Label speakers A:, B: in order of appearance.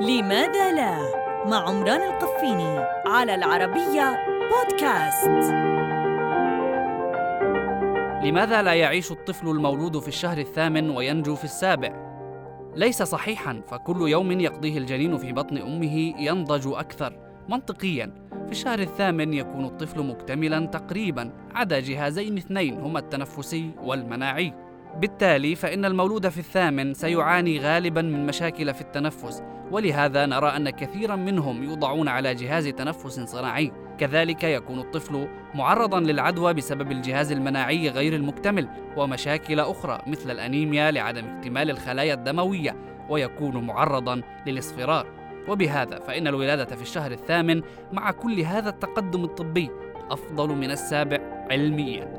A: لماذا لا؟ مع عمران القفيني على العربية بودكاست.
B: لماذا لا يعيش الطفل المولود في الشهر الثامن وينجو في السابع؟ ليس صحيحا فكل يوم يقضيه الجنين في بطن أمه ينضج أكثر. منطقيا في الشهر الثامن يكون الطفل مكتملا تقريبا عدا جهازين اثنين هما التنفسي والمناعي. بالتالي فإن المولود في الثامن سيعاني غالبا من مشاكل في التنفس ولهذا نرى أن كثيرا منهم يوضعون على جهاز تنفس صناعي. كذلك يكون الطفل معرضا للعدوى بسبب الجهاز المناعي غير المكتمل ومشاكل أخرى مثل الأنيميا لعدم اكتمال الخلايا الدموية ويكون معرضا للإصفرار. وبهذا فإن الولادة في الشهر الثامن مع كل هذا التقدم الطبي أفضل من السابع علميا.